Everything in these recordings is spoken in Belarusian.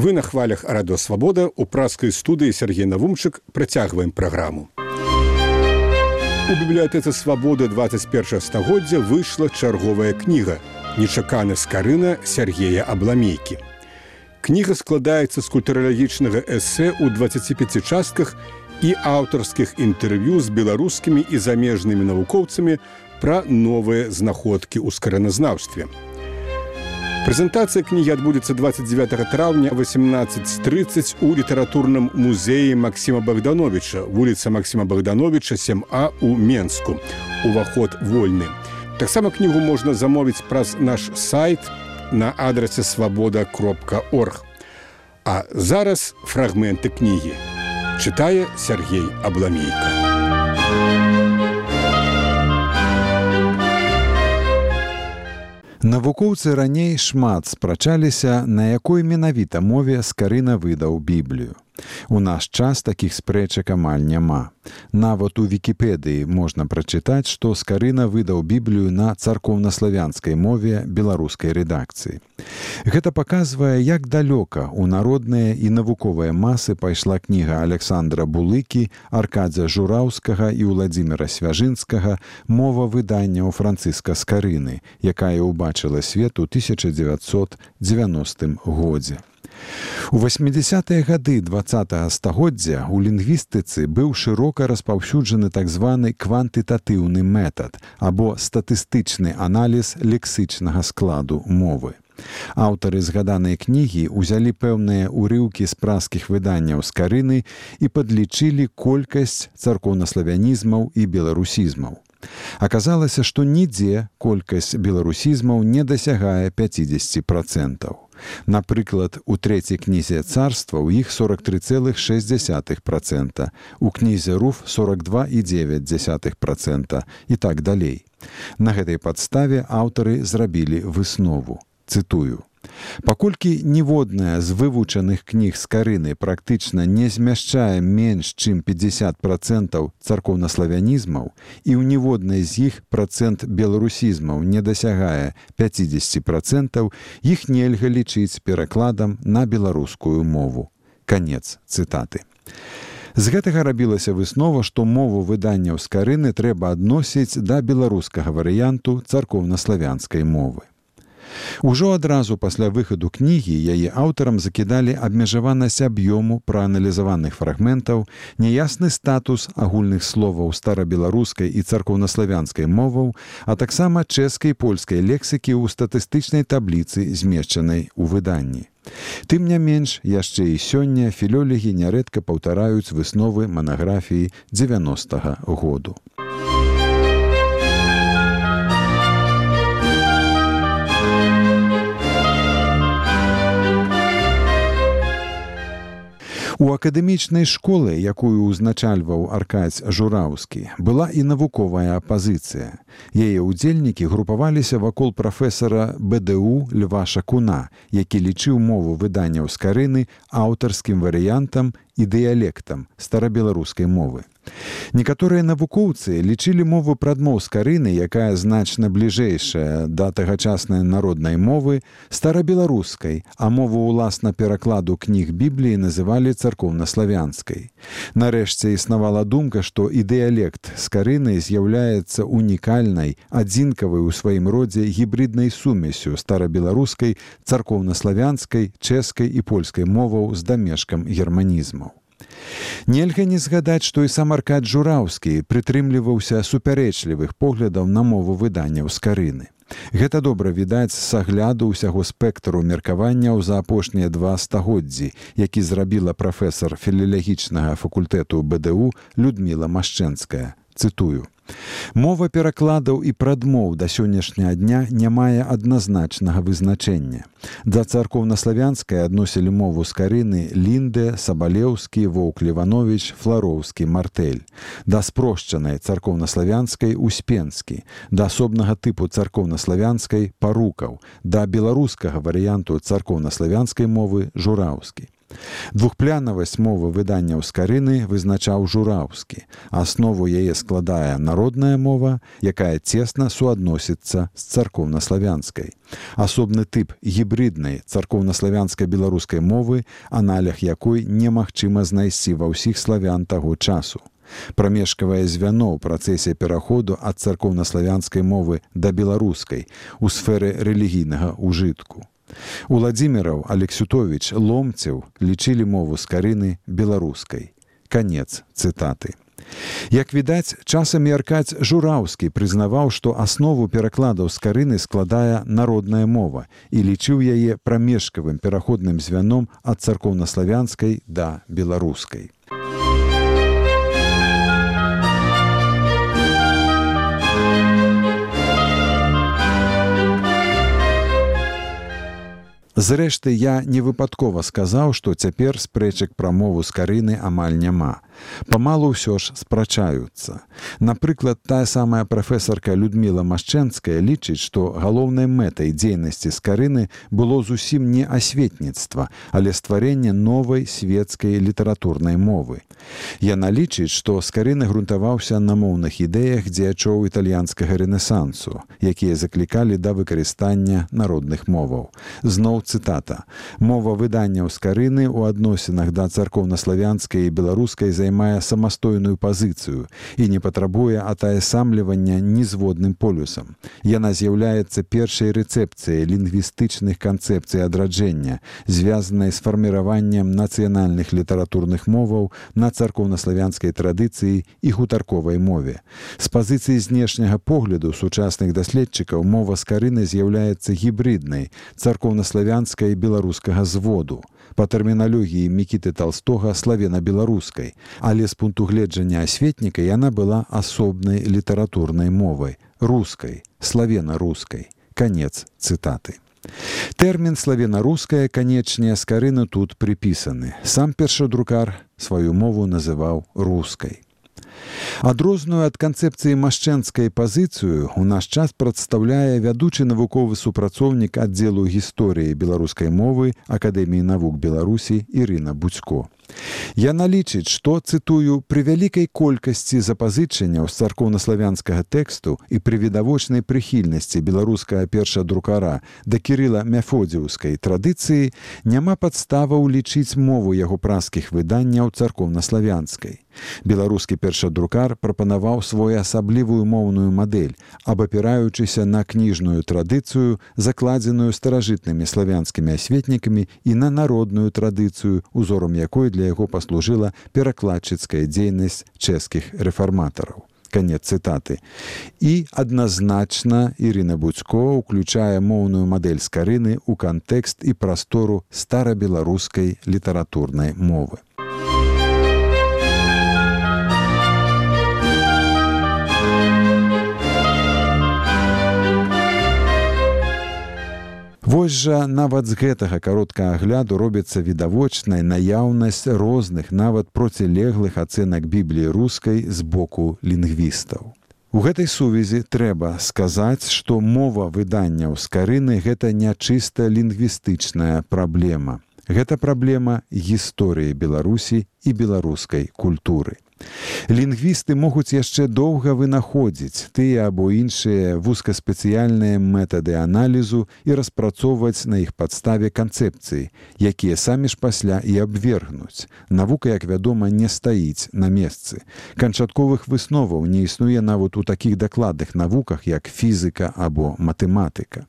вы на хвалях радо свабода у праскай студыі Сергей Навумчык працягваем праграму. У бібліятэцы свабоды 21 стагоддзя выйшла чарговая кніга нечаканы скарына Сергея абламейкі. Кніга складаецца з культуралагічнага эсэ ў 25 частках і аўтарскіх інтэрв'ю з беларускімі і замежнымі навукоўцамі пра новыя знаходкі ў скараназнаўстве. Прэзентацыя кнігі адбудзецца 29 траўня 1830 у літаратурным музеі Масіма Богдановича, вуліца Масіма Богдановича 7А у Менску. Уваход вольны. Таксама кнігу можна замовіць праз наш сайт на адрасе свабода кропка орг. А зараз фрагменты кнігі. Чытае Сергей Абламейка. Навукоўцы раней шмат спрачаліся, на якой менавіта мове скарына выдаў біблію. У наш час такіх спрэчак амаль няма. Нават у вікіпедыі можна прачытаць, што скарына выдаў біблію на царкоўнаславянскай мове беларускай рэдакцыі. Гэта паказвае, як далёка ў народныя і навуковыя масы пайшла кніга Александра Булыкі, Аркадзя Жураўскага і ўладзіміра Свяжынскага мова выдання ў францыска скарыны, якая ўбачыла свет у 1990 годзе. У 80-е гады два стагоддзя у лінгвістыцы быў шырока распаўсюджаны так званы квантытатыўны метад або статыстычны аналіз лексычнага складу мовы. Аўтары згаданай кнігі ўзялі пэўныя ўрыўкі з праскіх выданняў з карыны і падлічылі колькасць царкоўнаславянізмаў і беларусізмаў. Аказалася, што нідзе колькасць беларусізмаў не дасягае 50 процентаў. Напрыклад, у трэцяй кнізе царства ў іх 43,6 процента, у кнізе руф 42,9 процента і так далей. На гэтай падставе аўтары зрабілі выснову. Цытую. Паколькі ніводная з вывучаных кніг з карыны практычна не змяшчае менш чым 50 процентаў царкоўнаславянізмаў і ў ніводнай з іх процент беларусізмаў не дасягае 50 процентаў, іх нельга лічыць перакладам на беларускую мову. Канец цытаты. З гэтага рабілася выснова, што мову выданняў з карыны трэба адносіць да беларускага варыянту царкоўнаславянскай мовы. Ужо адразу пасля выхаду кнігі яе аўтарам закідалі абмежаванасць аб'ёму прааналізаваных фрагментаў, няясны статус агульных словаў старабеларускай і царкоўнаславянскай моваў, а таксама чэшскай польскай лексікі ў статыстычнай табліцы змешчанай у выданні. Тым не менш, яшчэ і сёння філёлегі нярэдка паўтараюць высновы манаграфіі 90 -го году. У акадэмічнай школы, якую ўзначальваў аркаць жураўскі, была і навуковая апазіцыя. Яе ўдзельнікі групаваліся вакол прафесара БДУ Льва Шакуна, які лічыў мову выданняў з карыны аўтарскім варыянтам і дыялектам старабеларускай мовы. Некаторыя навукоўцы лічылі мову прадмоў з карыны, якая значна бліжэйшая да тагачаснай народнай мовы старабеларускай, а мову ўласна перакладу кніг бібліі называлі царкоўнаславянскай. Нарэшце існавала думка, што і дыялект з карынай з'яўляецца унікальнай, адзінкавай у сваім родзе гібриднай сумесю старабеларускай, царкоўнаславянскай, чэшскай і польскай моваў з дамешкам германізмаў. Нельга не згадаць, што і сам аркад жураўскі прытрымліваўся супярэчлівых поглядаў на мову выданняў з карыны. Гэта добра відаць з агляду ўсяго спектру меркаванняў за апошнія два стагоддзі, які зрабіла прафесор філілагічнага факультэту БДУ Людміла Машчэнская. Цытую. Мова перакладаў і прадмоў да сённяшняга дня не мае адназначнага вызначэння. Да царкоўнаславянскай адносілі мову з карыны лінды, сабалеўскі, воўк Леванович, флароўскі мартэль. Да спрошчанай царкоўнаславянскай успенскі, да асобнага тыпу царкоўнаславянскай парукаў, да беларускага варыянту царкоўнаславянскай мовы жураўскі. Двухплянавасць мовы выданняў з карыны вызначаў жураўскі. Аснову яе складае народная мова, якая цесна суадносіцца з царкоўнаславянскай. Асобны тып гібриднай царкоўнаславянскай беларускай мовы, аналях якой немагчыма знайсці ва ўсіх славян таго часу. Прамежкавае звяно ў працэсе пераходу ад царкоўнаславянскай мовы да беларускай у сферы рэлігійнага ўжытку. Уладзіміраў Алексютович ломцеў лічылі мову з карыны беларускай. Канец цытаты. Як відаць, часамі аркаць жураўскі прызнаваў, што аснову перакладаў з карыны складае народная мова і лічыў яе прамежкавым пераходным звяном ад царкоўнаславянскай да беларускай. Зрэшты, я не выпадкова сказаў, што цяпер спрэчак пра мову з карыны амаль няма памалу ўсё ж спрачаюцца. Напрыклад, тая самая прафесарка Людміла Машчэнская лічыць, што галоўнай мэтай дзейнасці з карыны было зусім не асветніцтва, але стварэнне новай светскай літаратурнай мовы. Яна лічыць, што з карыны грунтаваўся на моўных ідэях дзеячоў італьянскага рэнесансу, якія заклікалі да выкарыстання народных моваў. Зноў цытата: Мова выданняў з карыны ў адносінах да царкоўнаславянскай і беларускай займае самастойную пазіцыю і не патрабуе атаясамлівання нізводным полюсам. Яна з'яўляецца першай рэцэпцыяй лінгвістычных канцэпцый адраджэння, звязанай з фарміраваннем нацыянальных літаратурных моваў на царкоўнаславянскай традыцыі і гутарковай мове. З пазіцыі знешняга погляду сучасных даследчыкаў мова з карыны з'яўляецца гібриднай царкоўнаславянскай беларускага зводу па тэрміналогіі мікіты толстога славена-беларускай, але з пункту гледжання асветніка яна была асобнай літаратурнай мовай рускай славена-рускай канец цытаты. Тэрмін славена-руская канечне з карыны тут прыпісаны. Сам першадрукар сваю мову называў рускай. Адрозную ад канцэпцыі машчэнскай пазіцыю у наш час прадстаўляе вядучы навуковы супрацоўнік аддзелу гісторыі беларускай мовы акадэміі навук беларусі Ірына Буцько. Яна лічыць, што цытую пры вялікай колькасці запазычанняў з царкоўнаславянскага тэксту і пры відавочнай прыхільнасці беларускага першадрукара да кірыла мяфодзіўскай традыцыі няма падставаў лічыць мову яго праскіх выданняў царкоўнаславянскай. Беларускі першадрукар прапанаваў своеасаблівую моўную мадэль, абапіраючыся на кніжную традыцыю, закладзеную старажытнымі славянскімі асветнікамі і на народную традыцыю, узорам якой для яго паслужыла перакладчыцкая дзейнасць чэшскіх рэфарматараў. Конец цытаты. І адназначна Ірына будзько уключае моўную мадэль з карыны ў кантэкст і прастору старабеларускай літаратурнай мовы Вось жа нават з гэтага кароткага агляду робіцца відавочнай наяўнасць розных нават процілеглых ацэнак бібліі рускай з боку лінгвістаў. У гэтай сувязі трэба сказаць, што мова выданняў з карыны гэта не чыста лінгвістычная праблема. Гэта праблема гісторыі Беларусі і беларускай культуры. Лінгвісты могуць яшчэ доўга вынаходзіць тыя або іншыя вузкаспецыяльныя метады аналізу і распрацоўваць на іх падставе канцэпцыі, якія самі ж пасля і абвергнуць. Навука, як вядома, не стаіць на месцы. Канчатковых высноваў не існуе нават у такіх дакладных навуках, як фізыка або матэматыка.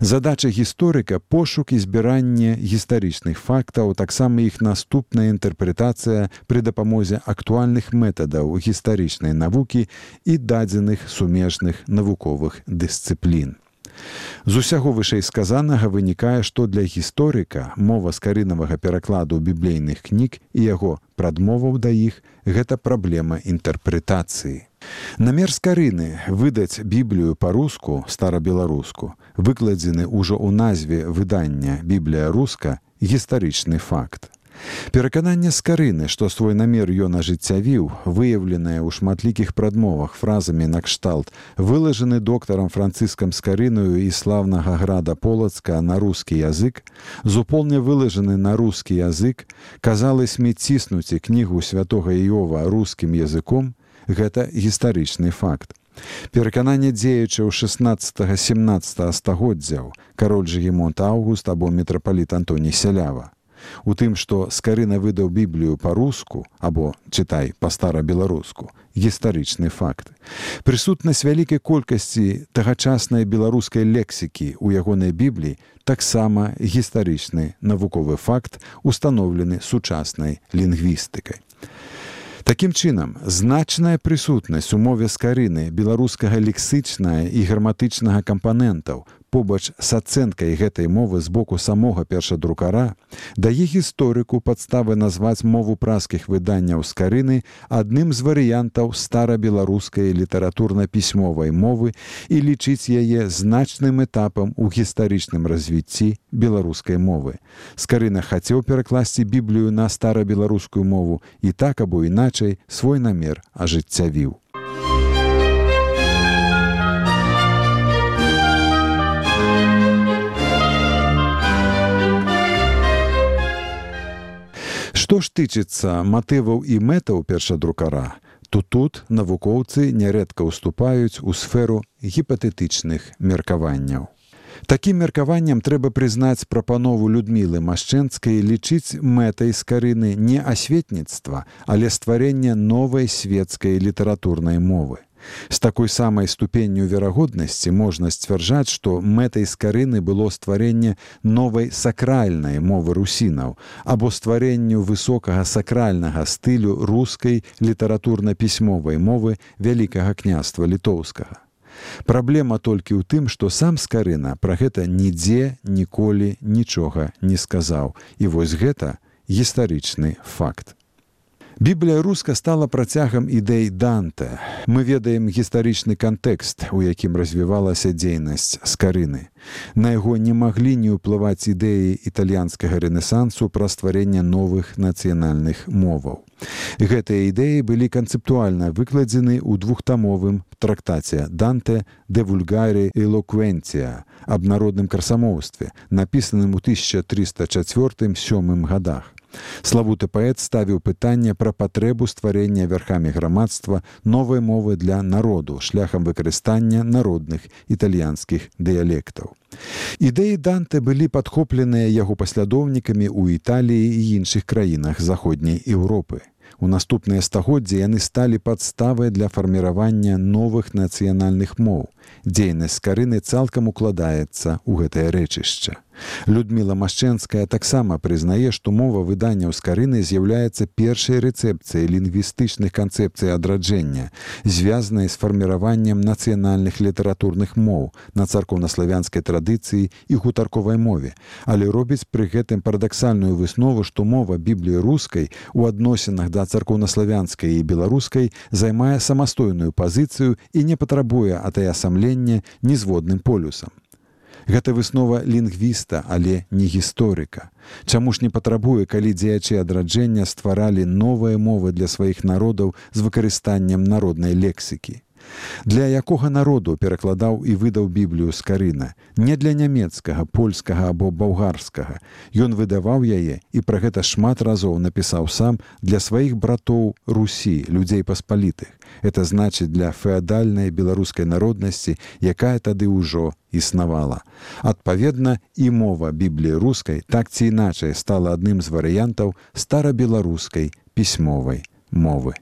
Задача гісторыка пошук і збіранне гістарычных фактаў, таксама іх наступная інтэрпрэтацыя пры дапамозе актуальных метадаў гістарычнай навукі і дадзеных сумежных навуковых дысцыплін. З усяго вышэй сказанага вынікае, што для гісторыка мова скарынавага перакладу біблейных кніг і яго прадмоваў да іх гэта праблема інтэрпрэтацыі. Намер скарыны выдаць біблію па-руску старабеларуску выкладзены ўжо ў назве выдання біблія руска. Гістарычны факт Перакананне скарыны, што свой намер ён ажыццявіў, выяўленае ў шматлікіх прадмовах фразамі накшталт, вылажаны доктарам францыскам скарыную і славнага града полацка на рускі язык, зуполне вылажаны на рускі язык, казалось мне ціснуць і кнігу святого Іова рускім языком, гэта гістарычны факт. Перакананне дзеючаў 16-17 стагоддзяў кароль Жгемонт Аўгуст або мітрапаліт Антоній сялява. У тым, што скарына выдаў біблію па-руску або чытай па-стара-беларуску, гістарычны факт. Прысутнасць вялікай колькасці тагачаснай беларускай лексікі ў ягонай бібліі таксама гістарычны навуковы факт, установлены сучаснай лінгвістыкай. Такім чынам, значная прысутнасць у мове скарыны беларускага лексычная і граматычнага кампанентаў побач з ацэнкай гэтай мовы з боку самога першадрукара дае гісторыку падставы назваць мову праскіх выданняў скарыны адным з варыянтаў старабеларускай літаратурна-пісьмовай мовы і лічыць яе значным этапам у гістарычным развіцці беларускай мовы. Скарына хацеў перакласці біблію на старабеларускую мову і так або іначай свой намер ажыццявіў. Што ж тычыцца матываў і мэтаў першадрукара, то тут навукоўцы нярэдка ўступаюць у сферу гіпатэтычных меркаванняў. Такім меркаваннем трэба прызнаць прапанову людмілы Машчэнцкай лічыць мэтай скарыны не асветніцтва, але стварэння новай светскай літаратурнай мовы. З такой самай ступенню верагоднасці можна сцвярджаць, што мэтай скарыны было стварэнне новай сакральнай мовы русінаў або стварэнню высокага сакральнага стылю рускай літаратурна-пісьмовай мовы вялікага княства літоўскага. Праблема толькі ў тым, што сам скарына пра гэта нідзе ніколі нічога не сказаў. І вось гэта гістарычны факт. Біблія руска стала працягам ідэй Данте. Мы ведаем гістарычны кантэкст, у якім развівалася дзейнасць скарыны. На яго не маглі не ўплываць ідэі італьянскага рэнесансу пра стварэнне новых нацыянальных моваў. Гэтыя ідэі былі канцэптуальна выкладзены ў двухтамовым трактаце Данте де вульгаре элоквенція аб народным красамоўстве, напісаным у 1304 сёмым годах. Славуты паэт ставіў пытанне пра патрэбу стварэння вярхамі грамадства новай мовы для народу шляхам выкарыстання народных італьянскіх дыялектаў. Ідэі Данте былі падхопленыя яго паслядоўнікамі ў Італіі і іншых краінах заходняй Еўропы. У наступныя стагоддзі яны сталі падставай для фарміравання новых нацыянальных моў. Дзейнасць скарыны цалкам укладаецца ў гэтае рэчышча. Людміла Машчэнская таксама прызнае, што мова выданняў скарыны з'яўляецца першай рэцэпцыяй лінгвістычных канцэпцый адраджэння, звязанай з фарміраваннем нацыянальных літаратурных моў на царкоўнаславянскай традыцыі і гутарковай мове, але робіць пры гэтым парадаксальную выснову, што мова бібліі рускай у адносінах да царкоўнаславянскай і беларускай займае самастойную пазіцыю і не патрабуе атаясамлення нізводным полюсам. Гэта выснова лінгвіста, але не гісторыка. Чаму ж не патрабуе, калі дзеячы адраджэння стваралі новыя мовы для сваіх народаў з выкарыстаннем народнай лексікі. Для якога народу перакладаў і выдаў біблію з карына, не для нямецкага, польскага або балгарскага. Ён выдаваў яе і пра гэта шмат разоў напісаў сам для сваіх братоў Русі, людзей паспалітых. Это значыць для феадальнай беларускай народнасці, якая тады ўжо існавала. Адпаведна, і мова бібліі рускай так ці іначай стала адным з варыянтаў старабеларускай пісьмовай мовы.